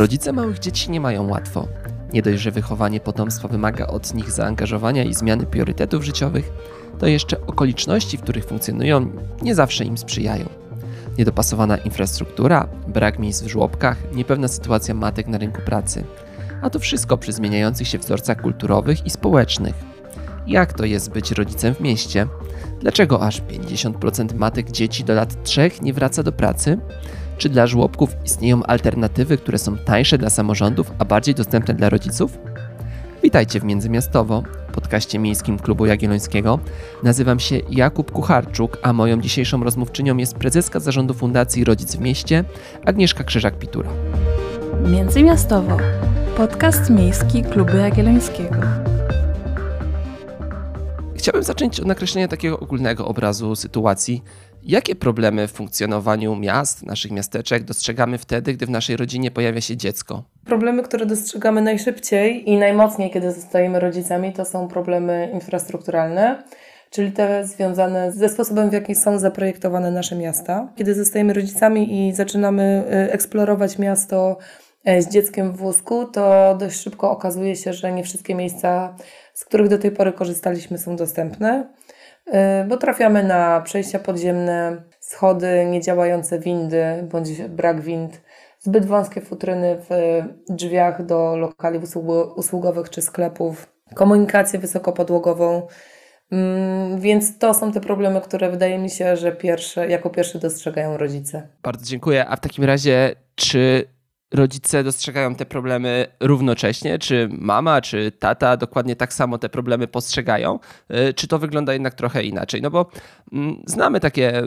Rodzice małych dzieci nie mają łatwo. Nie dość, że wychowanie potomstwa wymaga od nich zaangażowania i zmiany priorytetów życiowych, to jeszcze okoliczności, w których funkcjonują, nie zawsze im sprzyjają. Niedopasowana infrastruktura, brak miejsc w żłobkach, niepewna sytuacja matek na rynku pracy. A to wszystko przy zmieniających się wzorcach kulturowych i społecznych. Jak to jest być rodzicem w mieście? Dlaczego aż 50% matek dzieci do lat 3 nie wraca do pracy? Czy dla żłobków istnieją alternatywy, które są tańsze dla samorządów, a bardziej dostępne dla rodziców? Witajcie w Międzymiastowo, podcaście miejskim Klubu Jagiellońskiego. Nazywam się Jakub Kucharczuk, a moją dzisiejszą rozmówczynią jest prezeska zarządu Fundacji Rodzic w Mieście, Agnieszka Krzyżak-Pitura. Międzymiastowo, podcast miejski Klubu Jagiellońskiego. Chciałbym zacząć od nakreślenia takiego ogólnego obrazu sytuacji. Jakie problemy w funkcjonowaniu miast, naszych miasteczek dostrzegamy wtedy, gdy w naszej rodzinie pojawia się dziecko? Problemy, które dostrzegamy najszybciej i najmocniej, kiedy zostajemy rodzicami, to są problemy infrastrukturalne, czyli te związane ze sposobem, w jaki są zaprojektowane nasze miasta. Kiedy zostajemy rodzicami i zaczynamy y, eksplorować miasto e, z dzieckiem w wózku, to dość szybko okazuje się, że nie wszystkie miejsca, z których do tej pory korzystaliśmy, są dostępne. Y, bo trafiamy na przejścia podziemne, schody, niedziałające windy bądź brak wind, zbyt wąskie futryny w drzwiach do lokali usługowych czy sklepów, komunikację wysokopodłogową. Mm, więc to są te problemy, które wydaje mi się, że pierwsze, jako pierwsze dostrzegają rodzice. Bardzo dziękuję. A w takim razie, czy rodzice dostrzegają te problemy równocześnie? Czy mama, czy tata dokładnie tak samo te problemy postrzegają? Y, czy to wygląda jednak trochę inaczej? No bo mm, znamy takie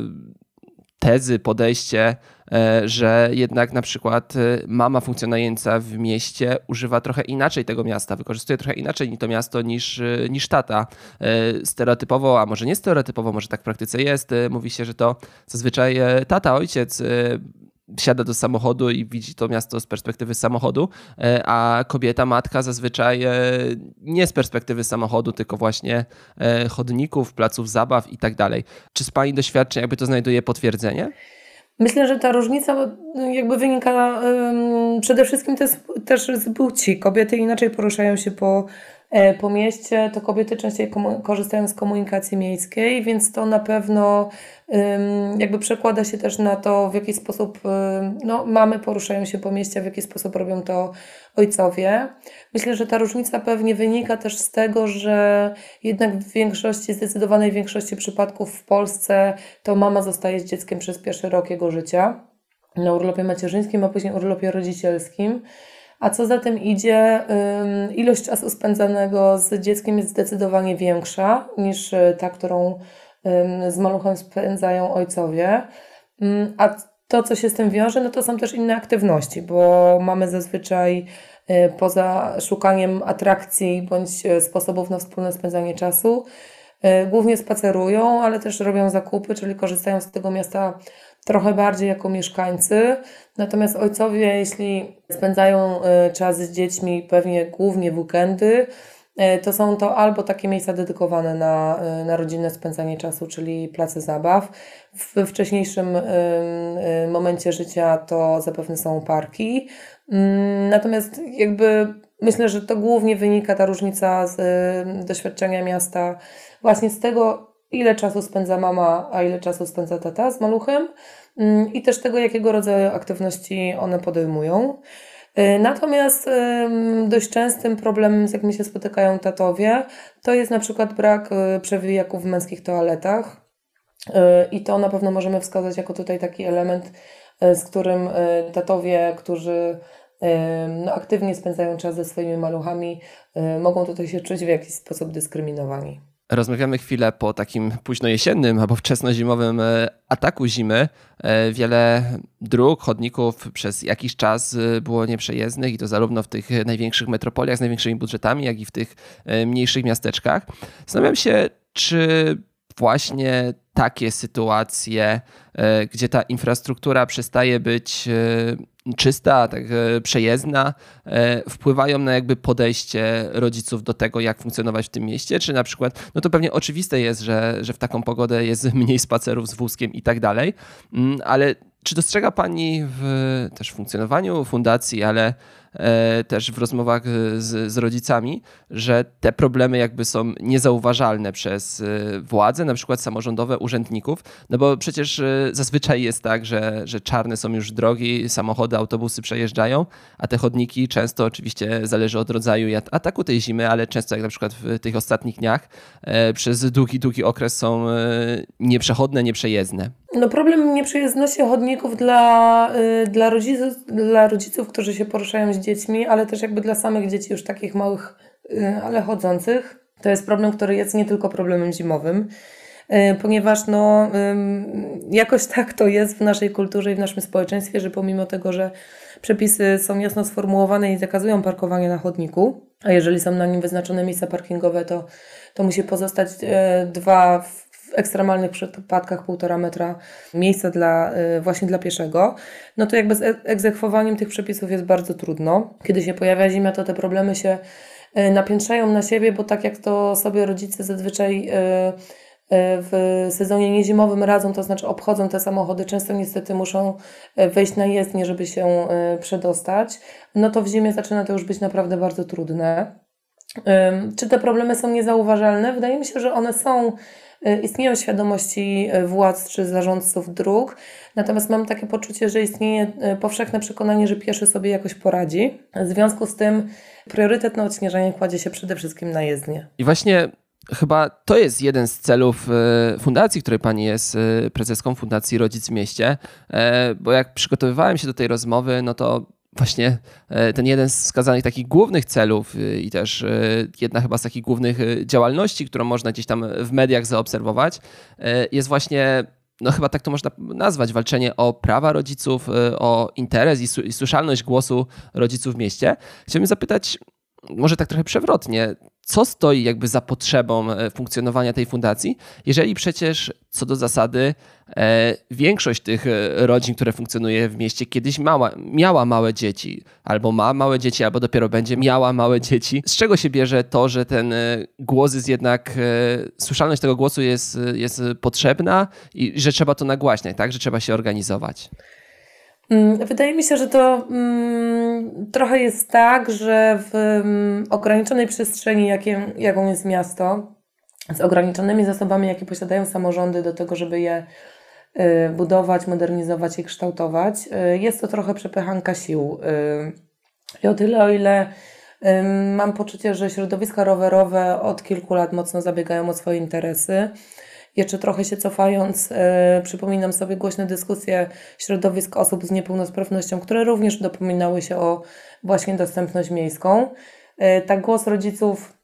tezy, podejście, e, że jednak na przykład y, mama funkcjonująca w mieście używa trochę inaczej tego miasta, wykorzystuje trochę inaczej to miasto niż, y, niż tata. E, stereotypowo, a może nie stereotypowo, może tak w praktyce jest, mówi się, że to zazwyczaj e, tata, ojciec wsiada do samochodu i widzi to miasto z perspektywy samochodu, e, a kobieta, matka zazwyczaj e, nie z perspektywy samochodu, tylko właśnie e, chodników, placów zabaw i tak dalej. Czy z Pani doświadczeń jakby to znajduje potwierdzenie? Myślę, że ta różnica no, jakby wynika przede wszystkim też, też z płci. Kobiety inaczej poruszają się po po mieście, to kobiety częściej korzystają z komunikacji miejskiej, więc to na pewno jakby przekłada się też na to, w jaki sposób no, mamy poruszają się po mieście, w jaki sposób robią to ojcowie. Myślę, że ta różnica pewnie wynika też z tego, że jednak w większości, zdecydowanej większości przypadków w Polsce to mama zostaje z dzieckiem przez pierwszy rok jego życia na urlopie macierzyńskim, a później urlopie rodzicielskim. A co za tym idzie, ilość czasu spędzanego z dzieckiem jest zdecydowanie większa niż y, ta, którą z maluchem spędzają ojcowie. A to, co się z tym wiąże, no to są też inne aktywności, bo mamy zazwyczaj y, poza szukaniem atrakcji bądź y, sposobów na wspólne spędzanie czasu, głównie spacerują, ale też robią zakupy, czyli korzystają z tego miasta trochę bardziej jako mieszkańcy. Natomiast ojcowie, jeśli spędzają e, czas z dziećmi, pewnie głównie w weekendy, e, to są to albo takie miejsca dedykowane na, e, na rodzinne spędzanie czasu, czyli place zabaw. W wcześniejszym momencie życia to zapewne są parki. Mm, natomiast jakby myślę, że to głównie wynika ta różnica z doświadczenia miasta właśnie z tego, ile czasu spędza mama, a ile czasu spędza tata z maluchem mm, i też tego, jakiego rodzaju aktywności one podejmują. Y, natomiast dość częstym problemem, z jakim się spotykają tatowie, to jest na przykład brak y, przewijaków w męskich toaletach. Y, I to na pewno możemy wskazać jako tutaj taki element, z którym tatowie, którzy no, aktywnie spędzają czas ze swoimi maluchami, mogą tutaj się czuć w jakiś sposób dyskryminowani. Rozmawiamy chwilę po takim późno jesiennym albo wczesnozimowym e, ataku zimy. E, wiele dróg, chodników przez jakiś czas e, było nieprzejezdnych i to zarówno w tych największych metropoliach z największymi budżetami, jak i w tych mniejszych miasteczkach. Zastanawiam się, czy właśnie takie sytuacje, gdzie ta infrastruktura przestaje być czysta, tak e, przejezdna, e, wpływają na jakby podejście rodziców do tego, jak funkcjonować w tym mieście, czy na przykład, no to pewnie oczywiste jest, że, że w taką pogodę jest mniej spacerów z wózkiem i tak dalej, mm, ale czy dostrzega Pani w też funkcjonowaniu fundacji, ale też w rozmowach z, z, rodzicami, że te problemy jakby są niezauważalne przez e, władze, na przykład samorządowe, urzędników, no bo przecież e, zazwyczaj jest tak, że, że czarne są już drogi, samochody, autobusy przejeżdżają, a te chodniki często oczywiście zależy od rodzaju ataku tej zimy, ale często jak na przykład w tych ostatnich dniach przez długi, długi okres są nieprzechodne, nieprzejezdne. No problem nieprzejezdności chodników dla, dla, rodziców, dla rodziców, którzy się poruszają dziećmi, ale też jakby dla samych dzieci już takich małych, y, ale chodzących. To jest problem, który jest nie tylko problemem zimowym, y, ponieważ no, jakoś tak to jest w naszej kulturze i w naszym społeczeństwie, że pomimo tego, że przepisy są jasno sformułowane i zakazują parkowania na chodniku, a jeżeli są na nim wyznaczone miejsca parkingowe, to, to musi pozostać y, dwa w ekstremalnych przypadkach półtora metra miejsca dla, y, właśnie dla pieszego, no to jakby z e-, egzekwowaniem tych przepisów jest bardzo trudno. Kiedy się pojawia zima, to te problemy się y, napiętrzają na siebie, bo tak jak to sobie rodzice zazwyczaj y, w sezonie niezimowym radzą, to znaczy obchodzą te samochody, często niestety muszą wejść na jezdnię, żeby się przedostać, no to w zimie zaczyna to już być naprawdę bardzo trudne. Czy te problemy są niezauważalne? Wydaje mi się, że one są istnieją świadomości y, władz czy zarządców dróg, natomiast mam takie poczucie, że istnieje y, powszechne przekonanie, że pieszy sobie jakoś poradzi. W związku z tym priorytet na odśnieżanie kładzie się przede wszystkim na jezdnię. I właśnie chyba to jest jeden z celów fundacji, której pani jest prezeską Fundacji Rodzic w Mieście, e, bo jak przygotowywałem się do tej rozmowy, no to właśnie e, ten jeden z wskazanych takich głównych celów e, i też e, jedna chyba z takich głównych działalności, którą można gdzieś tam w mediach zaobserwować, jest właśnie no chyba tak to można nazwać, walczenie o prawa rodziców, o interes i, słyszalność głosu rodziców w mieście. Chciałbym zapytać, może tak trochę przewrotnie, co stoi jakby za potrzebą e, funkcjonowania tej fundacji, jeżeli przecież co do zasady e, większość tych e, rodzin, które funkcjonuje w mieście, kiedyś mała, miała małe dzieci, albo ma małe dzieci, albo dopiero będzie miała małe dzieci. Z czego się bierze to, że ten głos jest jednak, słyszalność tego głosu jest, jest potrzebna i że trzeba to nagłaśniać, tak? Że trzeba się organizować? Mm, wydaje mi się, że to mm, trochę jest tak, że w mm, ograniczonej przestrzeni, jakie, jaką jest miasto, z ograniczonymi zasobami, jakie posiadają samorządy do tego, żeby je y, budować, modernizować i kształtować, y, jest to trochę przepychanka sił. Y, I o tyle, o ile mam poczucie, że środowiska rowerowe od kilku lat mocno zabiegają o swoje interesy, jeszcze trochę się cofając, e, przypominam sobie głośne dyskusje środowisk osób z niepełnosprawnością, które również dopominały się o właśnie dostępność miejską. E, tak głos rodziców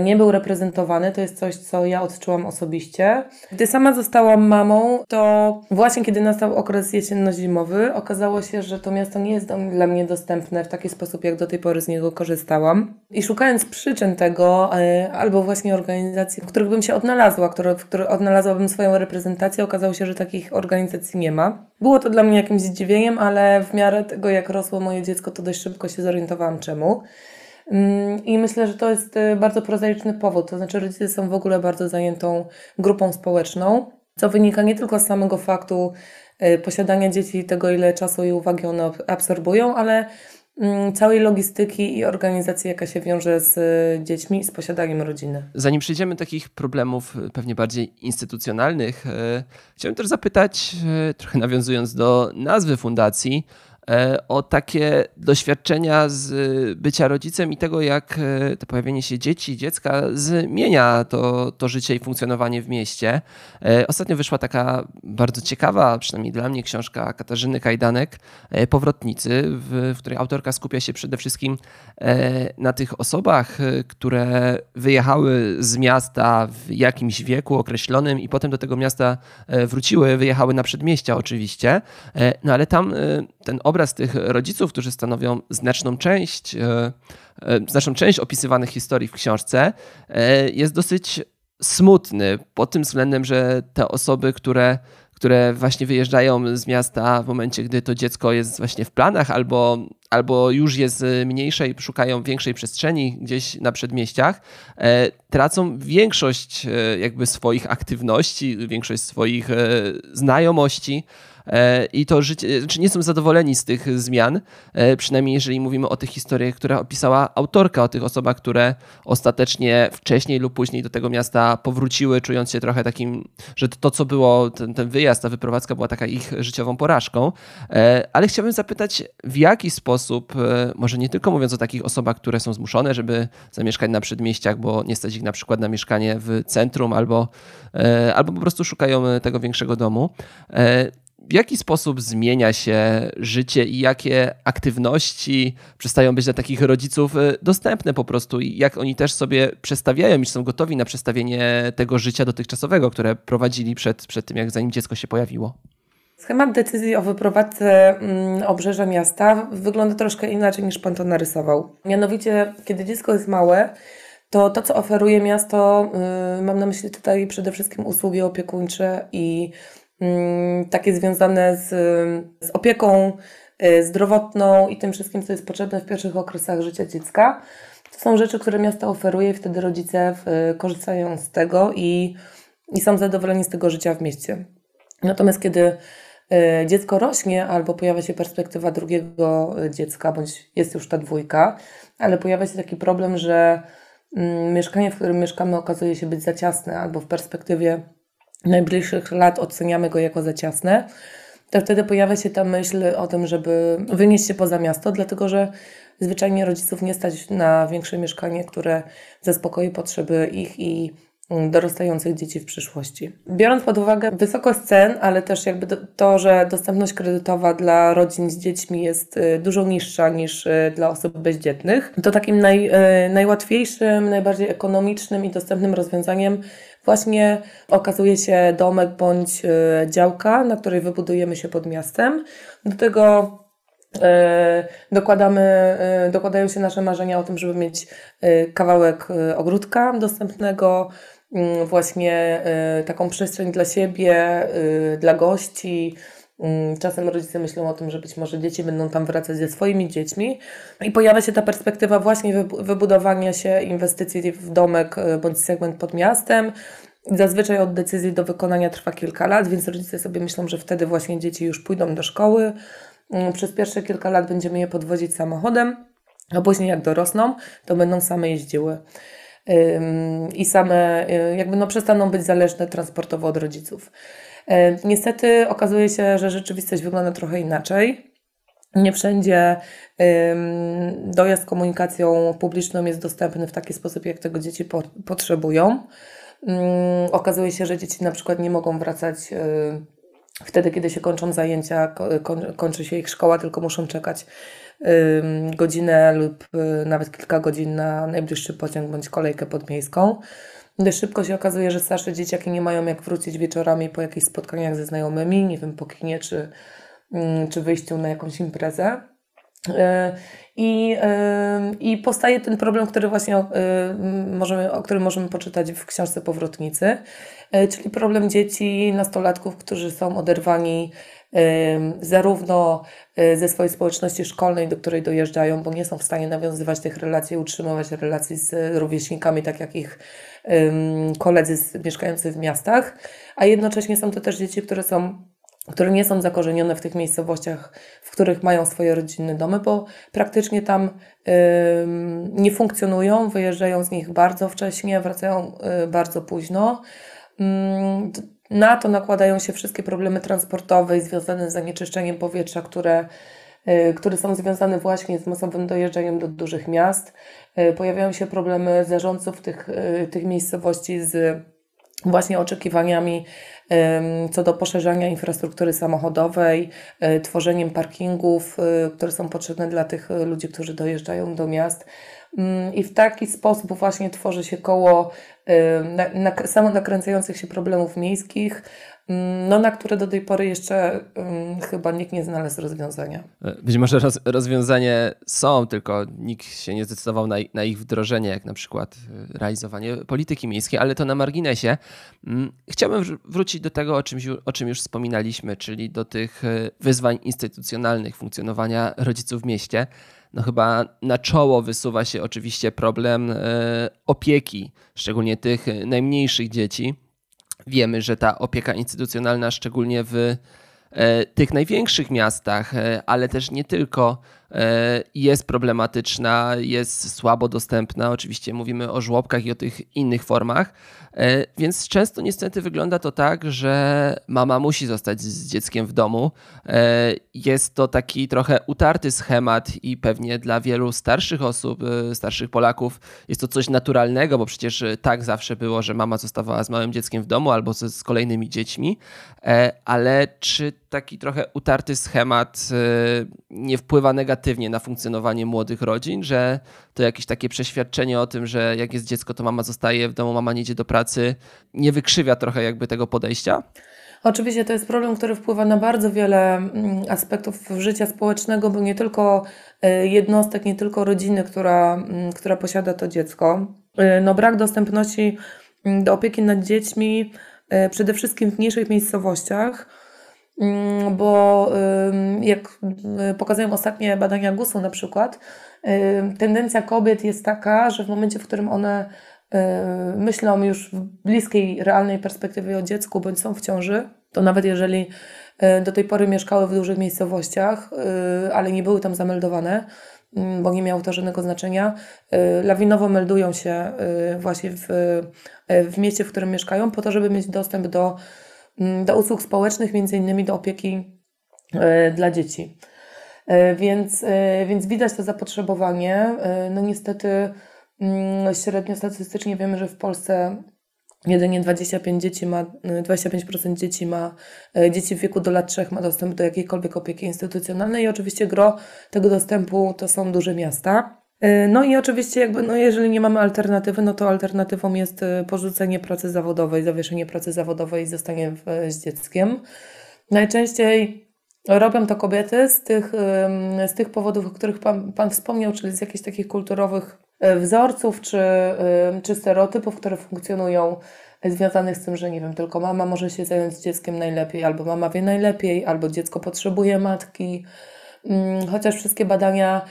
nie był reprezentowany. To jest coś, co ja odczułam osobiście. Gdy sama zostałam mamą, to właśnie kiedy nastał okres jesienno-zimowy, okazało się, że to miasto nie jest dla mnie dostępne w taki sposób, jak do tej pory z niego korzystałam. I szukając przyczyn tego, e, albo właśnie organizacji, w których bym się odnalazła, w których odnalazłabym swoją reprezentację, okazało się, że takich organizacji nie ma. Było to dla mnie jakimś zdziwieniem, ale w miarę tego, jak rosło moje dziecko, to dość szybko się zorientowałam czemu. Mm, I myślę, że to jest y, bardzo prozaiczny powód. To znaczy, rodzice są w ogóle bardzo zajętą grupą społeczną, co wynika nie tylko z samego faktu y, posiadania dzieci, tego ile czasu i uwagi one absorbują, ale mm, całej logistyki i organizacji, jaka się wiąże z y, dziećmi i z posiadaniem rodziny. Zanim przejdziemy do takich problemów pewnie bardziej instytucjonalnych, chciałem też zapytać, trochę nawiązując do nazwy fundacji, o takie doświadczenia z bycia rodzicem i tego, jak e, to pojawienie się dzieci, dziecka zmienia to, to życie i funkcjonowanie w mieście. E, ostatnio wyszła taka bardzo ciekawa, przynajmniej dla mnie, książka Katarzyny Kajdanek, Powrotnicy, w, w której autorka skupia się przede wszystkim na tych osobach, które wyjechały z miasta w jakimś wieku określonym i potem do tego miasta wróciły, wyjechały na przedmieścia oczywiście, no ale tam ten obraz tych rodziców, którzy stanowią znaczną część, e, e, znaczną część opisywanych historii w książce, e, jest dosyć smutny pod tym względem, że te osoby, które, które właśnie wyjeżdżają z miasta w momencie, gdy to dziecko jest właśnie w planach albo, albo już jest mniejsze i szukają większej przestrzeni gdzieś na przedmieściach, tracą większość jakby swoich aktywności, większość swoich znajomości i to życie, znaczy nie są zadowoleni z tych zmian, e, przynajmniej jeżeli mówimy o tych historiach, które opisała autorka, o tych osobach, które ostatecznie wcześniej lub później do tego miasta powróciły, czując się trochę takim, że to, co było, ten, ten wyjazd, ta wyprowadzka była taka ich życiową porażką. Ale chciałbym zapytać, w jaki sposób, może nie tylko mówiąc o takich osobach, które są zmuszone, żeby zamieszkać na przedmieściach, bo nie stać ich na przykład na mieszkanie w centrum albo, albo po prostu szukają tego większego domu. W jaki sposób zmienia się życie i jakie aktywności przestają być dla takich rodziców e, dostępne po prostu i jak oni też sobie przestawiają i są gotowi na przestawienie tego życia dotychczasowego, które prowadzili przed, przed tym, jak zanim dziecko się pojawiło? Schemat decyzji o wyprowadzce mm, obrzeża miasta wygląda troszkę inaczej niż pan to narysował. Mianowicie, kiedy dziecko jest małe, to to, co oferuje miasto, yy, mam na myśli tutaj przede wszystkim usługi opiekuńcze i takie związane z, z opieką yy, zdrowotną i tym wszystkim, co jest potrzebne w pierwszych okresach życia dziecka. To są rzeczy, które miasto oferuje i wtedy rodzice y, korzystają z tego i, i są zadowoleni z tego życia w mieście. Natomiast kiedy y, dziecko rośnie albo pojawia się perspektywa drugiego y, dziecka, bądź jest już ta dwójka, ale pojawia się taki problem, że Mm, mieszkanie, w którym mieszkamy, okazuje się być za ciasne, albo w perspektywie najbliższych lat oceniamy go jako za ciasne, to wtedy pojawia się ta myśl o tym, żeby wynieść się poza miasto, dlatego że zwyczajnie rodziców nie stać na większe mieszkanie, które zaspokoi potrzeby ich i dorastających dzieci w przyszłości. Biorąc pod uwagę wysokość cen, ale też jakby to, że dostępność kredytowa dla rodzin z dziećmi jest y, dużo niższa niż y, dla osób bezdzietnych, to takim naj, y, najłatwiejszym, najbardziej ekonomicznym i dostępnym rozwiązaniem właśnie okazuje się domek bądź działka, na której wybudujemy się pod miastem. Do tego dokładamy, dokładają się nasze marzenia o tym, żeby mieć kawałek ogródka dostępnego, Mm, właśnie taką przestrzeń dla siebie, dla gości. Mm, czasem rodzice myślą o tym, że być może dzieci będą tam wracać ze swoimi dziećmi i pojawia się ta perspektywa właśnie wybudowania się inwestycji w domek y, bądź segment pod miastem. Zazwyczaj od decyzji do wykonania trwa kilka lat, więc rodzice sobie myślą, że wtedy właśnie dzieci już pójdą do szkoły. Mm, przez pierwsze kilka lat będziemy je podwozić samochodem, a później jak dorosną, to będą same jeździły i same y, jakby no przestaną być zależne transportowo od rodziców. Niestety okazuje się, że rzeczywistość wygląda trochę inaczej. Nie wszędzie dojazd komunikacją publiczną jest dostępny w taki sposób, jak tego dzieci po, potrzebują. Okazuje się, że dzieci na przykład nie mogą wracać y, wtedy, kiedy się kończą zajęcia, kończy się ich szkoła, tylko muszą czekać godzinę lub y, nawet kilka godzin na najbliższy pociąg bądź kolejkę podmiejską. Szybko się okazuje, że starsze dzieciaki nie mają jak wrócić wieczorami po jakichś spotkaniach ze znajomymi, nie wiem, po kinie czy, czy wyjściu na jakąś imprezę. Y, I, y, I powstaje ten problem, który właśnie możemy, o którym możemy poczytać w książce Powrotnicy, czyli problem dzieci, nastolatków, którzy są oderwani zarówno y, ze swojej społeczności szkolnej, do której dojeżdżają, bo nie są w stanie nawiązywać tych relacji, utrzymywać relacji z rówieśnikami, tak jak ich koledzy mieszkający w miastach, a jednocześnie są to też dzieci, które są które nie są zakorzenione w tych miejscowościach, w których mają swoje rodzinne domy, bo praktycznie tam nie funkcjonują, wyjeżdżają z nich bardzo wcześnie, wracają y, bardzo późno. Na to nakładają się wszystkie problemy transportowe związane z zanieczyszczeniem powietrza, które, y, które są związane właśnie z masowym dojeżdżaniem do dużych miast. Y, pojawiają się problemy zarządców tych, y, tych miejscowości z właśnie oczekiwaniami co do poszerzania infrastruktury samochodowej, tworzeniem parkingów, które są potrzebne dla tych ludzi, którzy dojeżdżają do miast. Mm, I w taki sposób właśnie tworzy się koło na, na, samonakręcających się problemów miejskich, no, na które do tej pory jeszcze um, chyba nikt nie znalazł rozwiązania. Być może roz, są, tylko nikt się nie zdecydował na, na, ich wdrożenie, jak na przykład y, realizowanie polityki miejskiej, ale to na marginesie. Chciałbym wrócić do tego, o czym, o czym już wspominaliśmy, czyli do tych y, wyzwań instytucjonalnych funkcjonowania rodziców w mieście no chyba na czoło wysuwa się oczywiście problem e, opieki, szczególnie tych najmniejszych dzieci. Wiemy, że ta opieka instytucjonalna, szczególnie w tych największych miastach, ale też nie tylko E, jest problematyczna, jest słabo dostępna. Oczywiście mówimy o żłobkach i o tych innych formach, e, więc często niestety wygląda to tak, że mama musi zostać z dzieckiem w domu. E, jest to taki trochę utarty schemat i pewnie dla wielu starszych osób, starszych Polaków jest to coś naturalnego, bo przecież tak zawsze było, że mama zostawała z małym dzieckiem w domu albo z kolejnymi dziećmi, ale czy taki trochę utarty schemat nie wpływa negatywnie negatywnie na funkcjonowanie młodych rodzin, że to jakieś takie przeświadczenie o tym, że jak jest dziecko, to mama zostaje w domu, mama nie idzie do pracy, nie wykrzywia trochę jakby tego podejścia? Oczywiście to jest problem, który wpływa na bardzo wiele mm, aspektów życia społecznego, bo nie tylko e, jednostek, nie tylko rodziny, która, mm, która posiada to dziecko. E, no, brak dostępności mm, do opieki nad dziećmi, e, przede wszystkim w mniejszych miejscowościach, bo jak y, pokazują ostatnie badania GUS-u na przykład, tendencja kobiet jest taka, że w momencie, w którym one y, myślą już w bliskiej, realnej perspektywie o dziecku bądź są w ciąży, to nawet jeżeli y, do tej pory mieszkały w dużych miejscowościach, ale nie były tam zameldowane, mm, bo nie miało to żadnego znaczenia, lawinowo meldują się właśnie w, w mieście, w którym mieszkają, po to, żeby mieć dostęp do Mm, do usług społecznych, między innymi do opieki e, dla dzieci. E, więc, e, więc widać to zapotrzebowanie. No niestety mm, średnio statystycznie wiemy, że w Polsce jedynie 25 dzieci ma, 25% dzieci ma, dzieci w wieku do lat 3 ma dostęp do jakiejkolwiek opieki instytucjonalnej i oczywiście gro tego dostępu to są duże miasta. Y, no i oczywiście, jakby, no jeżeli nie mamy alternatywy, no to alternatywą jest y, porzucenie pracy zawodowej, zawieszenie pracy zawodowej i zostanie z dzieckiem. Najczęściej robią to kobiety z tych, z tych powodów, o których pan, pan wspomniał, czyli z jakichś takich kulturowych wzorców czy, czy stereotypów, które funkcjonują związanych z tym, że nie wiem, tylko mama może się zająć dzieckiem najlepiej, albo mama wie najlepiej, albo dziecko potrzebuje matki. Mm, chociaż wszystkie badania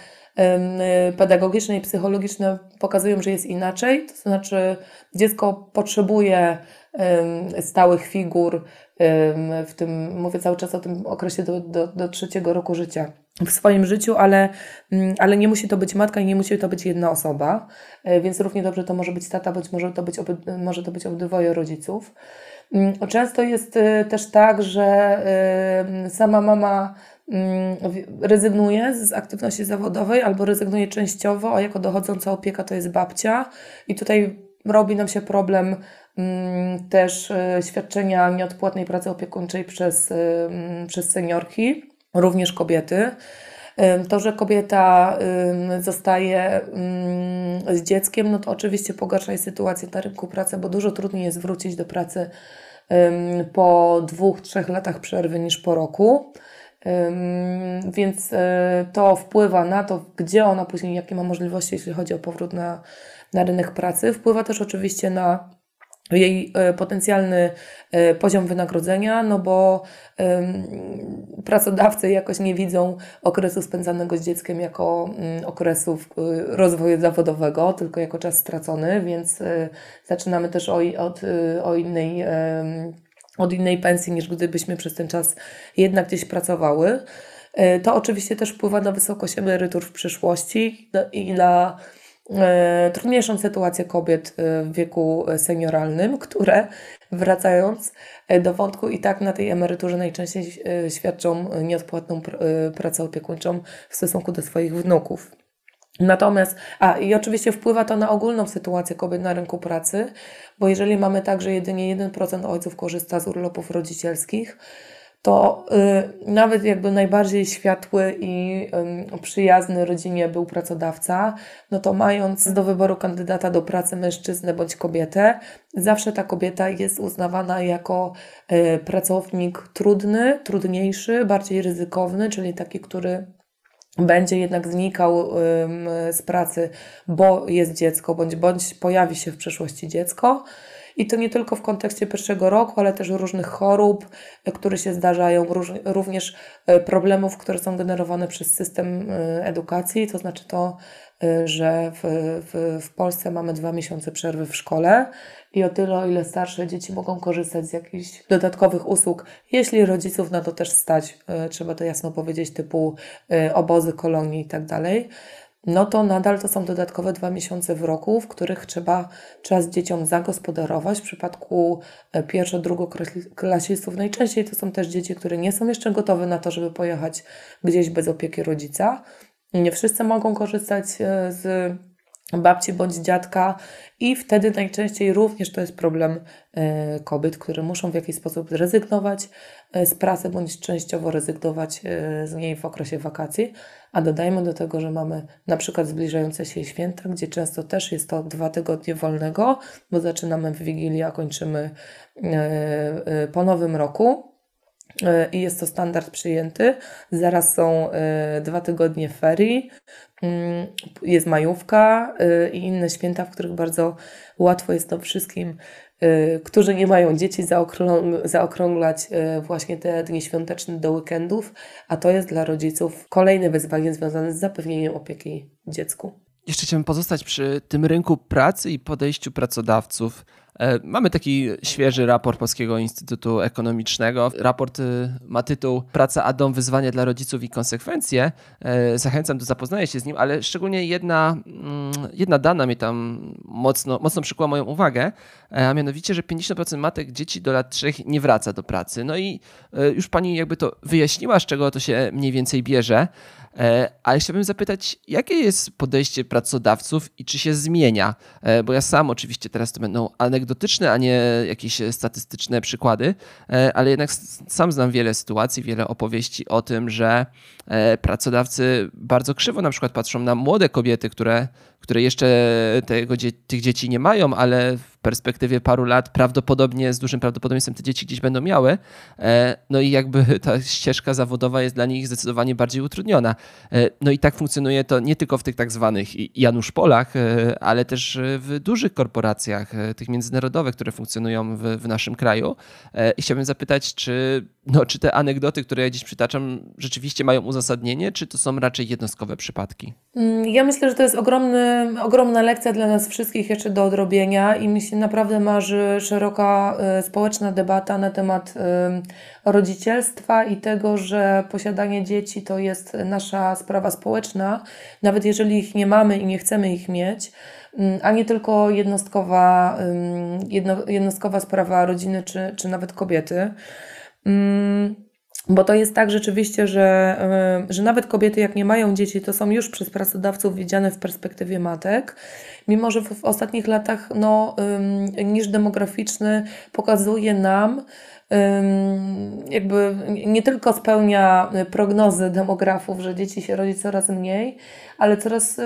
pedagogiczne i psychologiczne pokazują, że jest inaczej. To znaczy, dziecko potrzebuje stałych figur, w tym, mówię cały czas o tym okresie do, do, do trzeciego roku życia w swoim życiu, ale, mm, ale nie musi to być matka i nie musi to być jedna osoba, e, więc równie dobrze to może być tata, bądź może to być, może to być obydwoje rodziców. Mm, często jest e, też tak, że sama mama rezygnuje z aktywności zawodowej albo rezygnuje częściowo, a jako dochodząca opieka to jest babcia. I tutaj robi nam się problem mm, też e, świadczenia nieodpłatnej pracy opiekuńczej przez, e, mm, przez seniorki, również kobiety. To, że kobieta zostaje z dzieckiem, no to oczywiście pogarsza jej sytuację na rynku pracy, bo dużo trudniej jest wrócić do pracy po dwóch, trzech latach przerwy niż po roku. Więc e, to wpływa na to, gdzie ona później, jakie ma możliwości, jeśli chodzi o powrót na, na rynek pracy. Wpływa też oczywiście na jej e, potencjalny e, poziom wynagrodzenia, no bo pracodawcy jakoś nie widzą okresu spędzanego z dzieckiem jako mm, okresu rozwoju zawodowego, tylko jako czas stracony, więc zaczynamy też o, od, o innej od innej pensji, niż gdybyśmy przez ten czas jednak gdzieś pracowały. E, to oczywiście też wpływa na wysokość emerytur w przyszłości i na e, trudniejszą sytuację kobiet e, w wieku senioralnym, które wracając do wątku i tak na tej emeryturze najczęściej świadczą nieodpłatną pracę opiekuńczą w stosunku do swoich wnuków. Natomiast, a i oczywiście wpływa to na ogólną sytuację kobiet na rynku pracy, bo jeżeli mamy tak, że jedynie 1% ojców korzysta z urlopów rodzicielskich, to y, nawet jakby najbardziej światły i y, przyjazny rodzinie był pracodawca, no to mając do wyboru kandydata do pracy mężczyznę bądź kobietę, zawsze ta kobieta jest uznawana jako y, pracownik trudny, trudniejszy, bardziej ryzykowny, czyli taki, który będzie jednak znikał z pracy, bo jest dziecko, bądź, bądź pojawi się w przyszłości dziecko. I to nie tylko w kontekście pierwszego roku, ale też różnych chorób, które się zdarzają, również problemów, które są generowane przez system edukacji, to znaczy to, że w, w, w Polsce mamy dwa miesiące przerwy w szkole i o tyle, o ile starsze dzieci mogą korzystać z jakichś dodatkowych usług, jeśli rodziców na to też stać, e, trzeba to jasno powiedzieć, typu e, obozy, kolonie i tak no to nadal to są dodatkowe dwa miesiące w roku, w których trzeba czas dzieciom zagospodarować. W przypadku e, pierwszo-, drugoklasistów najczęściej to są też dzieci, które nie są jeszcze gotowe na to, żeby pojechać gdzieś bez opieki rodzica. Nie wszyscy mogą korzystać z babci bądź dziadka i wtedy najczęściej również to jest problem e, kobiet, które muszą w jakiś sposób zrezygnować e, z pracy bądź częściowo rezygnować e, z niej w okresie wakacji. A dodajmy do tego, że mamy na przykład zbliżające się święta, gdzie często też jest to dwa tygodnie wolnego, bo zaczynamy w Wigilię, a kończymy po Nowym roku. I jest to standard przyjęty. Zaraz są dwa tygodnie ferii, Mm, jest majówka y, i inne święta, w których bardzo łatwo jest to wszystkim, którzy nie mają dzieci, zaokrąglać właśnie te dni świąteczne do weekendów, a to jest dla rodziców kolejne wyzwanie związane z zapewnieniem opieki dziecku. Jeszcze chciałbym pozostać przy tym rynku pracy i podejściu pracodawców E, mamy taki świeży raport Polskiego Instytutu Ekonomicznego. Raport y, ma tytuł Praca a dom, wyzwanie dla rodziców i konsekwencje. E, zachęcam do zapoznania się z nim, ale szczególnie jedna, mm, jedna dana mnie tam mocno, mocno przykuła moją uwagę, e, a mianowicie, że 50% matek dzieci do lat 3 nie wraca do pracy. No i już pani jakby to wyjaśniła, z czego to się mniej więcej bierze. E, ale chciałbym zapytać, jakie jest podejście pracodawców i czy się zmienia? E, bo ja sam oczywiście teraz to będą anegdotyczne, a nie jakieś statystyczne przykłady, e, ale jednak sam znam wiele sytuacji, wiele opowieści o tym, że pracodawcy bardzo krzywo na przykład patrzą na młode kobiety, które, które jeszcze tego, tych dzieci nie mają, ale perspektywie paru lat prawdopodobnie, z dużym prawdopodobieństwem te dzieci gdzieś będą miały. E, no i jakby ta ścieżka zawodowa jest dla nich zdecydowanie bardziej utrudniona. E, no i tak funkcjonuje to nie tylko w tych tak zwanych Janusz Polach, e, ale też w dużych korporacjach, tych międzynarodowych, które funkcjonują w, w naszym kraju. I chciałbym zapytać, czy, no, czy te anegdoty, które ja dziś przytaczam, rzeczywiście mają uzasadnienie, czy to są raczej jednostkowe przypadki? Mm, ja myślę, że to jest ogromny, ogromna lekcja dla nas wszystkich jeszcze do odrobienia i myślę, się naprawdę marzy szeroka y, społeczna debata na temat rodzicielstwa i tego, że posiadanie dzieci to jest nasza sprawa społeczna, nawet jeżeli ich nie mamy i nie chcemy ich mieć, mm, a nie tylko jednostkowa, jedno, jednostkowa sprawa rodziny czy, czy nawet kobiety. Bo to jest tak rzeczywiście, że, y, że nawet kobiety, jak nie mają dzieci, to są już przez pracodawców widziane w perspektywie matek mimo że w ostatnich latach no, niż demograficzny pokazuje nam, jakby nie tylko spełnia prognozy demografów, że dzieci się rodzi coraz mniej, ale coraz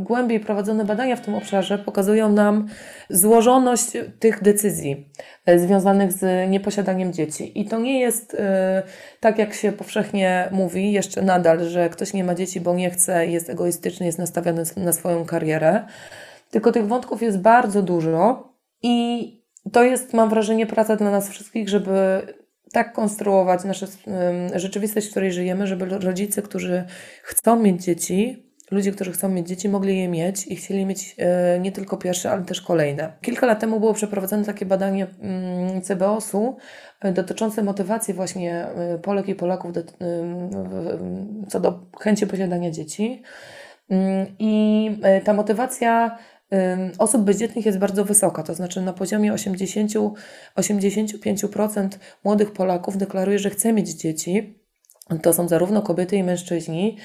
głębiej prowadzone badania w tym obszarze pokazują nam złożoność tych decyzji e, związanych z nieposiadaniem dzieci. I to nie jest e, tak, jak się powszechnie mówi, jeszcze nadal, że ktoś nie ma dzieci, bo nie chce, jest egoistyczny, jest nastawiony na swoją karierę. Tylko tych wątków jest bardzo dużo i to jest, mam wrażenie, praca dla nas wszystkich, żeby tak konstruować naszą rzeczywistość, w której żyjemy, żeby rodzice, którzy chcą mieć dzieci, ludzie, którzy chcą mieć dzieci, mogli je mieć i chcieli mieć e, nie tylko pierwsze, ale też kolejne. Kilka lat temu było przeprowadzone takie badanie mm, CBOS-u e, dotyczące motywacji właśnie e, Polek i Polaków do, co do chęci posiadania dzieci. Mm, I ta motywacja osób bezdzietnych jest bardzo wysoka, to znaczy na poziomie 80-85% młodych Polaków deklaruje, że chce mieć dzieci. To są zarówno kobiety i mężczyźni.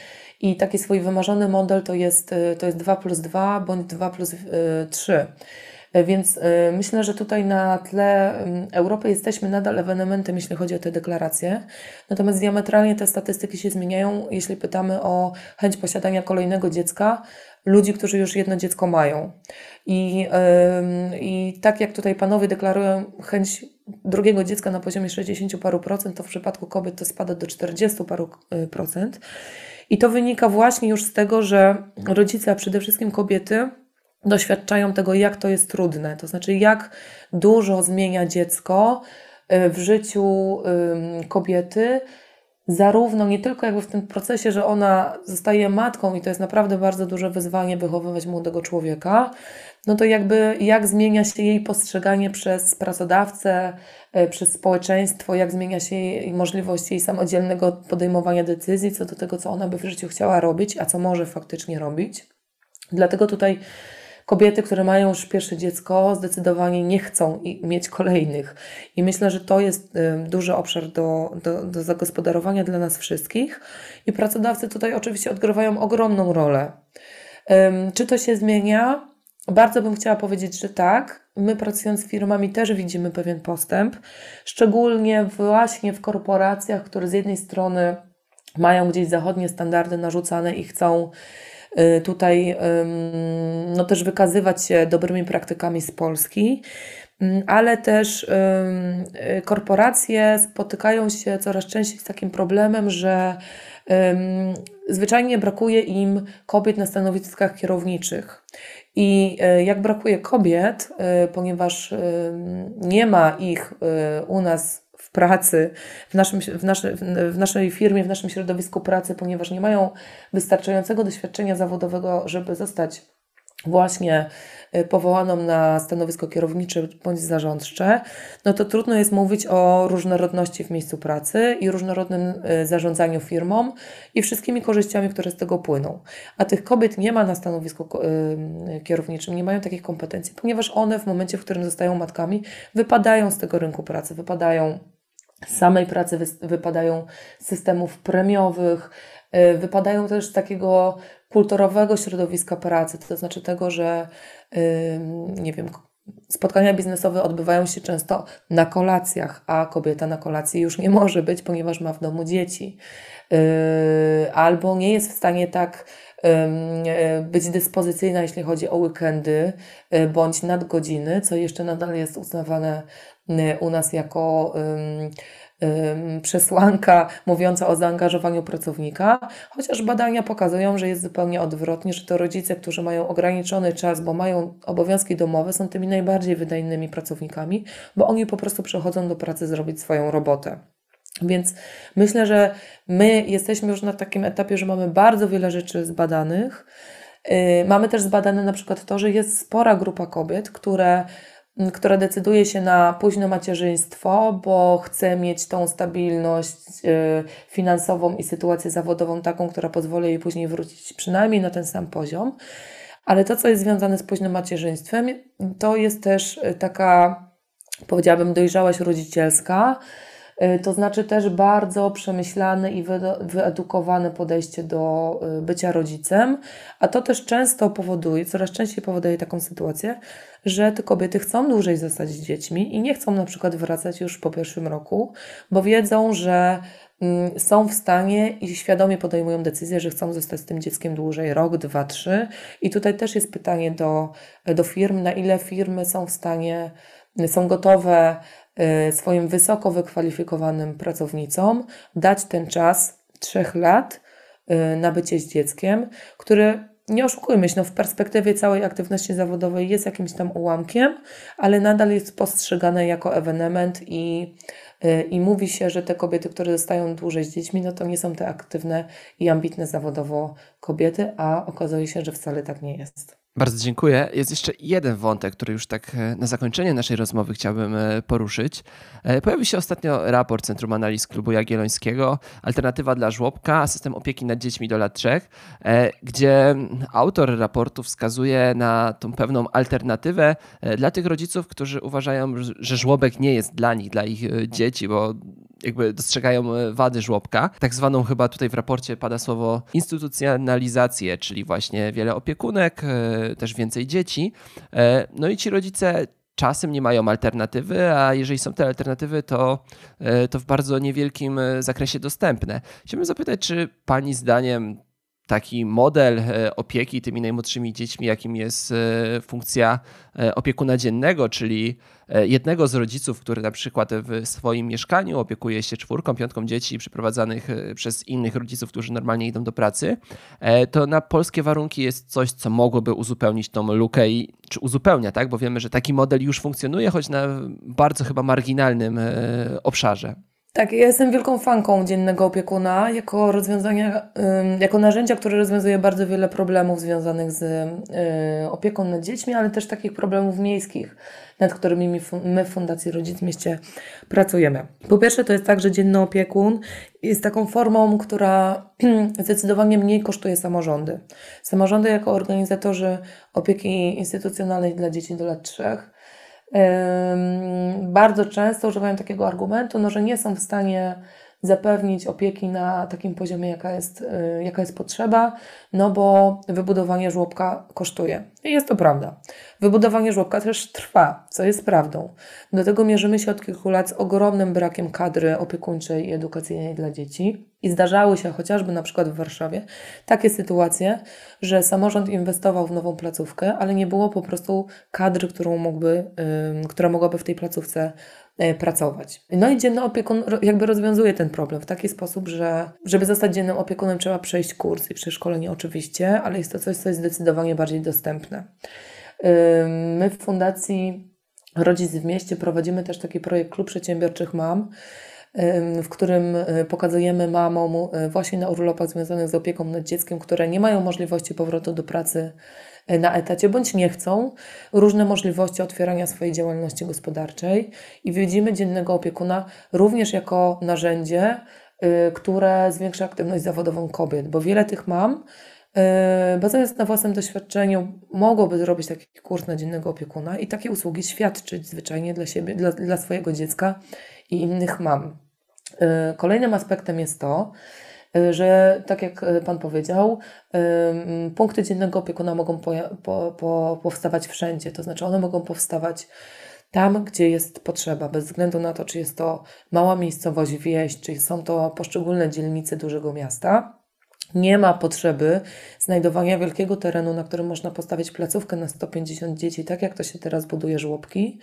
I taki swój wymarzony model to jest, y, to jest 2 plus 2 bądź 2 plus 3. Y, Więc y, myślę, że tutaj na tle Europy jesteśmy nadal ewenementem, jeśli chodzi o te deklaracje. Natomiast diametralnie te statystyki się zmieniają, jeśli pytamy o chęć posiadania kolejnego dziecka ludzi, którzy już jedno dziecko mają. I, I tak jak tutaj panowie deklarują chęć drugiego dziecka na poziomie 60 paru procent, to w przypadku kobiet to spada do 40 paru procent. I to wynika właśnie już z tego, że rodzice, a przede wszystkim kobiety, doświadczają tego, jak to jest trudne. To znaczy, jak dużo zmienia dziecko y, w życiu kobiety, zarówno nie tylko jakby w tym procesie, że ona zostaje matką i to jest naprawdę bardzo duże wyzwanie wychowywać młodego człowieka, no to jakby jak zmienia się jej postrzeganie przez pracodawcę, y, przez społeczeństwo, jak zmienia się jej możliwość jej samodzielnego podejmowania decyzji co do tego, co ona by w życiu chciała robić, a co może faktycznie robić. Dlatego tutaj kobiety, które mają już pierwsze dziecko, zdecydowanie nie chcą mieć kolejnych. I myślę, że to jest duży obszar do, do, do zagospodarowania dla nas wszystkich. I pracodawcy tutaj oczywiście odgrywają ogromną rolę. Czy to się zmienia? Bardzo bym chciała powiedzieć, że tak. My pracując z firmami też widzimy pewien postęp, szczególnie właśnie w korporacjach, które z jednej strony mają gdzieś zachodnie standardy narzucane i chcą tutaj no też wykazywać się dobrymi praktykami z Polski, mm, ale też y, korporacje spotykają się coraz częściej z takim problemem, że zwyczajnie brakuje im kobiet na stanowiskach kierowniczych. I y, jak brakuje kobiet, ponieważ nie ma ich u nas w pracy, w, naszym, w, naszy, w naszej firmie, w naszym środowisku pracy, ponieważ nie mają wystarczającego doświadczenia zawodowego, żeby zostać właśnie y, powołaną na stanowisko kierownicze bądź zarządcze, no to trudno jest mówić o różnorodności w miejscu pracy i różnorodnym y, zarządzaniu firmą i wszystkimi korzyściami, które z tego płyną. A tych kobiet nie ma na stanowisku y, kierowniczym, nie mają takich kompetencji, ponieważ one w momencie, w którym zostają matkami, wypadają z tego rynku pracy, wypadają z samej pracy wypadają z systemów premiowych, y, wypadają też z takiego kulturowego środowiska pracy, to znaczy tego, że nie wiem, spotkania biznesowe odbywają się często na kolacjach, a kobieta na kolacji już nie może być, ponieważ ma w domu dzieci. Y, albo nie jest w stanie tak y, być dyspozycyjna, jeśli chodzi o weekendy bądź nadgodziny, co jeszcze nadal jest uznawane Y, u nas jako przesłanka mówiąca o zaangażowaniu pracownika, chociaż badania pokazują, że jest zupełnie odwrotnie, że to rodzice, którzy mają ograniczony czas, bo mają obowiązki domowe, są tymi najbardziej wydajnymi pracownikami, bo oni po prostu przychodzą do pracy zrobić swoją robotę. Więc myślę, że my jesteśmy już na takim etapie, że mamy bardzo wiele rzeczy zbadanych. Y, mamy też zbadane na przykład to, że jest spora grupa kobiet, które która decyduje się na późne macierzyństwo, bo chce mieć tą stabilność y, finansową i sytuację zawodową taką, która pozwoli jej później wrócić przynajmniej na ten sam poziom. Ale to, co jest związane z późnym macierzyństwem, to jest też y, taka, powiedziałabym, dojrzałość rodzicielska, to znaczy też bardzo przemyślane i wyedukowane podejście do bycia rodzicem, a to też często powoduje, coraz częściej powoduje taką sytuację, że te kobiety chcą dłużej zostać z dziećmi i nie chcą na przykład wracać już po pierwszym roku, bo wiedzą, że mm, są w stanie i świadomie podejmują decyzję, że chcą zostać z tym dzieckiem dłużej, rok, dwa, trzy. I tutaj też jest pytanie do, do firm, na ile firmy są w stanie, są gotowe swoim wysoko wykwalifikowanym pracownicom dać ten czas trzech lat y, na bycie z dzieckiem, który nie oszukujmy się, no w perspektywie całej aktywności zawodowej jest jakimś tam ułamkiem, ale nadal jest postrzegane jako ewenement i, yy, i mówi się, że te kobiety, które zostają dłużej z dziećmi, no to nie są te aktywne i ambitne zawodowo kobiety, a okazuje się, że wcale tak nie jest. Bardzo dziękuję. Jest jeszcze jeden wątek, który już tak e, na zakończenie naszej rozmowy chciałbym e, poruszyć. E, pojawił się ostatnio raport Centrum Analiz Klubu Jagiellońskiego Alternatywa dla żłobka, system opieki nad dziećmi do lat trzech, gdzie autor raportu wskazuje na tą pewną alternatywę dla tych rodziców, którzy uważają, że żłobek nie jest dla nich, dla ich dzieci, bo jakby dostrzegają e, wady żłobka. Tak zwaną chyba tutaj w raporcie pada słowo instytucjonalizację, czyli właśnie wiele opiekunek, e, też więcej dzieci. E, no i ci rodzice czasem nie mają alternatywy, a jeżeli są te alternatywy, to, to w bardzo niewielkim zakresie dostępne. Chciałbym zapytać, czy Pani zdaniem taki model e, opieki tymi najmłodszymi dziećmi, jakim jest e, funkcja e, opiekuna dziennego, czyli jednego z rodziców, który na przykład w swoim mieszkaniu opiekuje się czwórką, piątką dzieci przyprowadzanych przez innych rodziców, którzy normalnie idą do pracy, to na polskie warunki jest coś, co mogłoby uzupełnić tą lukę i czy uzupełnia, tak? Bo wiemy, że taki model już funkcjonuje, choć na bardzo chyba marginalnym obszarze. Tak, ja jestem wielką fanką dziennego opiekuna jako rozwiązania, jako narzędzia, które rozwiązuje bardzo wiele problemów związanych z y, opieką nad dziećmi, ale też takich problemów miejskich, nad którymi my w Fundacji Rodzic w Mieście pracujemy. Po pierwsze, to jest tak, że dzienny opiekun jest taką formą, która zdecydowanie mniej kosztuje samorządy. Samorządy jako organizatorzy opieki instytucjonalnej dla dzieci do lat trzech bardzo często używają takiego argumentu, no, że nie są w stanie zapewnić opieki na takim poziomie, jaka jest, y, jaka jest potrzeba, no bo wybudowanie żłobka kosztuje. I jest to prawda. Wybudowanie żłobka też trwa, co jest prawdą. Do tego mierzymy się od kilku lat z ogromnym brakiem kadry opiekuńczej i edukacyjnej dla dzieci. I zdarzały się chociażby na przykład w Warszawie takie sytuacje, że samorząd inwestował w nową placówkę, ale nie było po prostu kadry, którą mógłby, yy, która mogłaby w tej placówce pracować. No i dzienny opiekun jakby rozwiązuje ten problem w taki sposób, że żeby zostać dziennym opiekunem trzeba przejść kurs i przeszkolenie oczywiście, ale jest to coś, co jest zdecydowanie bardziej dostępne. My w Fundacji Rodzic w Mieście prowadzimy też taki projekt Klub Przedsiębiorczych Mam, w którym e, pokazujemy mamom e, właśnie na urlopach związanych z opieką nad dzieckiem, które nie mają możliwości powrotu do pracy na etacie, bądź nie chcą, różne możliwości otwierania swojej działalności gospodarczej i widzimy dziennego opiekuna również jako narzędzie, y, które zwiększa aktywność zawodową kobiet, bo wiele tych mam, y, bazując na własnym doświadczeniu, mogłoby zrobić taki kurs na dziennego opiekuna i takie usługi świadczyć zwyczajnie dla siebie, dla, dla swojego dziecka i innych mam. Y, kolejnym aspektem jest to, że tak jak y, Pan powiedział, y, punkty dziennego opiekuna mogą po, po, po, powstawać wszędzie, to znaczy one mogą powstawać tam, gdzie jest potrzeba, bez względu na to, czy jest to mała miejscowość, wieś, czy są to poszczególne dzielnice dużego miasta. Nie ma potrzeby znajdowania wielkiego terenu, na którym można postawić placówkę na 150 dzieci, tak jak to się teraz buduje żłobki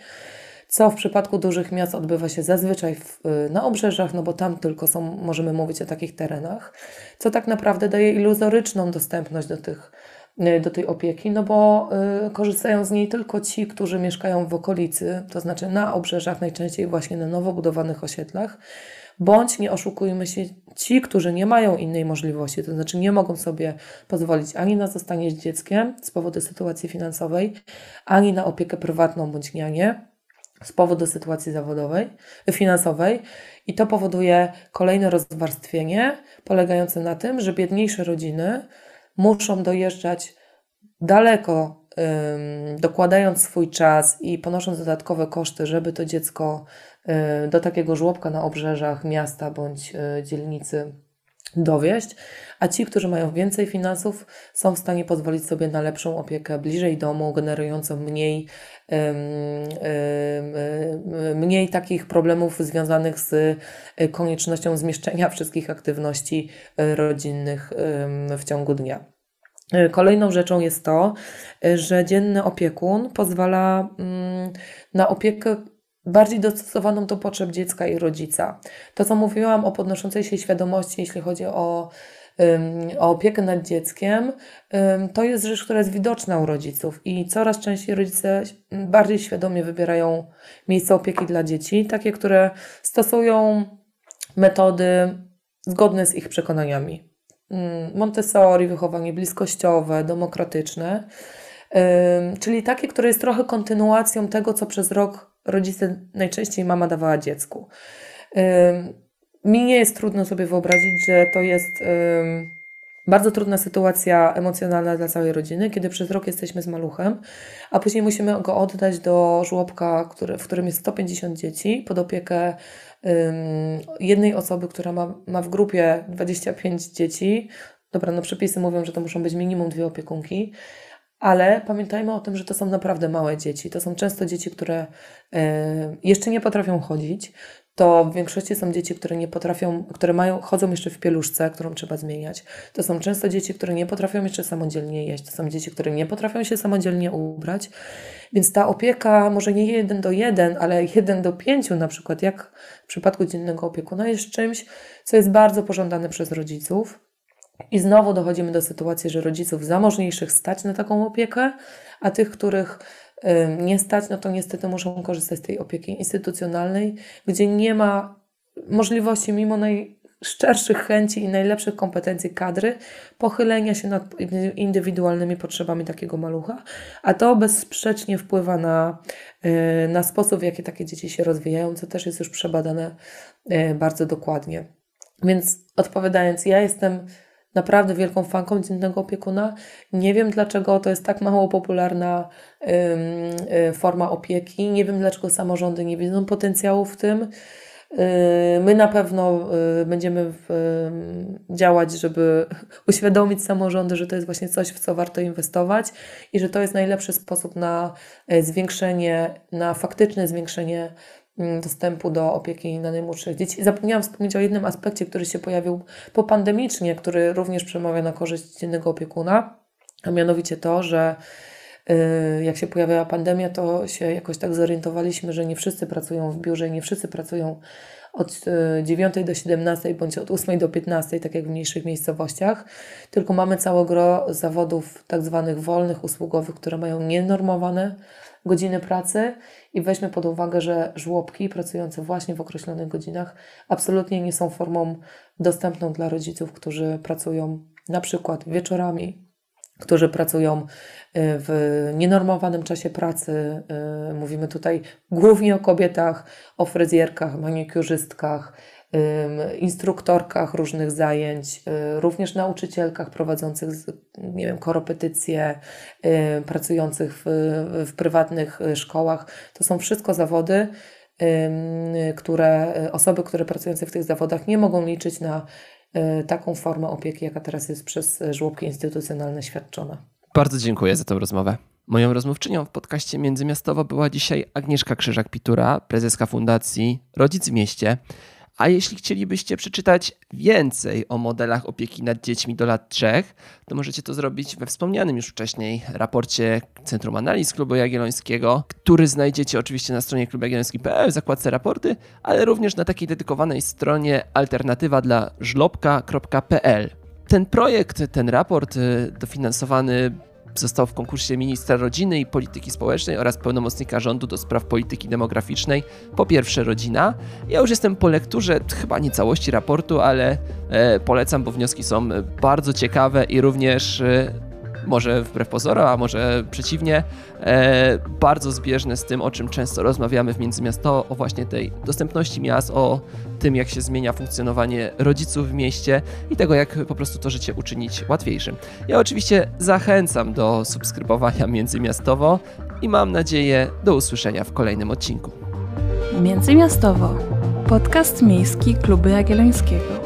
co w przypadku dużych miast odbywa się zazwyczaj w, y, na obrzeżach, no bo tam tylko są, możemy mówić o takich terenach, co tak naprawdę daje iluzoryczną dostępność do, tych, y, do tej opieki, no bo y, korzystają z niej tylko ci, którzy mieszkają w okolicy, to znaczy na obrzeżach, najczęściej właśnie na nowo budowanych osiedlach, bądź nie oszukujmy się, ci, którzy nie mają innej możliwości, to znaczy nie mogą sobie pozwolić ani na zostanie z dzieckiem z powodu sytuacji finansowej, ani na opiekę prywatną bądź nianie, z powodu sytuacji zawodowej, finansowej i to powoduje kolejne rozwarstwienie polegające na tym, że biedniejsze rodziny muszą dojeżdżać daleko, ym, dokładając swój czas i ponosząc dodatkowe koszty, żeby to dziecko y, do takiego żłobka na obrzeżach miasta bądź y, dzielnicy dowieść, a ci, którzy mają więcej finansów, są w stanie pozwolić sobie na lepszą opiekę bliżej domu, generującą mniej, mniej takich problemów związanych z e, koniecznością zmieszczenia wszystkich aktywności e, rodzinnych w ciągu dnia. E, kolejną rzeczą jest to, że dzienny opiekun pozwala mm, na opiekę bardziej dostosowaną do potrzeb dziecka i rodzica. To, co mówiłam o podnoszącej się świadomości, jeśli chodzi o, o opiekę nad dzieckiem, to jest rzecz, która jest widoczna u rodziców i coraz częściej rodzice bardziej świadomie wybierają miejsca opieki dla dzieci, takie, które stosują metody zgodne z ich przekonaniami. Montessori, wychowanie bliskościowe, demokratyczne, czyli takie, które jest trochę kontynuacją tego, co przez rok rodzice, najczęściej mama dawała dziecku. Mi nie jest trudno sobie wyobrazić, że to jest bardzo trudna sytuacja emocjonalna dla całej rodziny, kiedy przez rok jesteśmy z maluchem, a później musimy go oddać do żłobka, w którym jest 150 dzieci, pod opiekę jednej osoby, która ma, ma w grupie 25 dzieci. Dobra, no przepisy mówią, że to muszą być minimum dwie opiekunki ale pamiętajmy o tym, że to są naprawdę małe dzieci. To są często dzieci, które e, jeszcze nie potrafią chodzić. to w większości są dzieci, które nie potrafią, które mają, chodzą jeszcze w pieluszce, którą trzeba zmieniać. To są często dzieci, które nie potrafią jeszcze samodzielnie jeść. To są dzieci, które nie potrafią się samodzielnie ubrać. Więc ta opieka może nie jeden do jeden, ale jeden do pięciu na przykład, jak w przypadku dziennego opiekuna, jest czymś, co jest bardzo pożądane przez rodziców. I znowu dochodzimy do sytuacji, że rodziców zamożniejszych stać na taką opiekę, a tych, których nie stać, no to niestety muszą korzystać z tej opieki instytucjonalnej, gdzie nie ma możliwości, mimo najszczerszych chęci i najlepszych kompetencji kadry, pochylenia się nad indywidualnymi potrzebami takiego malucha, a to bezsprzecznie wpływa na, y, na sposób, w jaki takie dzieci się rozwijają, co też jest już przebadane y, bardzo dokładnie. Więc odpowiadając, ja jestem naprawdę wielką fanką dziennego opiekuna. Nie wiem, dlaczego to jest tak mało popularna y, forma opieki. Nie wiem, dlaczego samorządy nie widzą potencjału w tym. Y, my na pewno y, będziemy działać, żeby uświadomić samorządy, że to jest właśnie coś, w co warto inwestować i że to jest najlepszy sposób na zwiększenie, na faktyczne zwiększenie dostępu do opieki na najmłodszych dzieci. Zapomniałam wspomnieć o jednym aspekcie, który się pojawił popandemicznie, który również przemawia na korzyść dziennego opiekuna, a mianowicie to, że y, jak się pojawiała pandemia, to się jakoś tak zorientowaliśmy, że nie wszyscy pracują w biurze, nie wszyscy pracują od 9 y, do 17 bądź od 8 do 15, tak jak w mniejszych miejscowościach, tylko mamy całe gro zawodów tak zwanych wolnych, usługowych, które mają nienormowane godziny pracy i weźmy pod uwagę, że żłobki pracujące właśnie w określonych godzinach absolutnie nie są formą dostępną dla rodziców, którzy pracują na przykład wieczorami, którzy pracują y, w nienormowanym czasie pracy. Y, mówimy tutaj głównie o kobietach, o fryzjerkach, manikiurzystkach, instruktorkach różnych zajęć, y, również nauczycielkach prowadzących, nie wiem, korepetycje, y, pracujących w, w prywatnych y, szkołach. To są wszystko zawody, które osoby, które pracujące w tych zawodach nie mogą liczyć na taką formę opieki, jaka teraz jest przez żłobki instytucjonalne świadczona. Bardzo dziękuję za tę rozmowę. Moją rozmówczynią w podcaście Międzymiastowo była dzisiaj Agnieszka Krzyżak-Pitura, prezeska Fundacji Rodzic w Mieście. A jeśli chcielibyście przeczytać więcej o modelach opieki nad dziećmi do lat 3, to możecie to zrobić we wspomnianym już wcześniej raporcie Centrum Analiz Klubu Jagiellońskiego, który znajdziecie oczywiście na stronie klubujagielloński.pl w zakładce raporty, ale również na takiej dedykowanej stronie alternatywa dla żlobka.pl. Ten projekt, ten raport y, dofinansowany Został w konkursie ministra rodziny i polityki społecznej oraz pełnomocnika rządu do spraw polityki demograficznej. Po pierwsze rodzina. Ja już jestem po lekturze chyba nie całości raportu, ale e, polecam, bo wnioski są bardzo ciekawe i również e, może wbrew pozorom, a może przeciwnie, e, bardzo zbieżne z tym, o czym często rozmawiamy w Międzymiasto, o właśnie tej dostępności miast, o tym, jak się zmienia funkcjonowanie rodziców w mieście i tego, jak po prostu to życie uczynić łatwiejszym. Ja oczywiście zachęcam do subskrybowania Międzymiastowo i mam nadzieję do usłyszenia w kolejnym odcinku. Międzymiastowo. Podcast miejski Kluby Jagiellońskiego.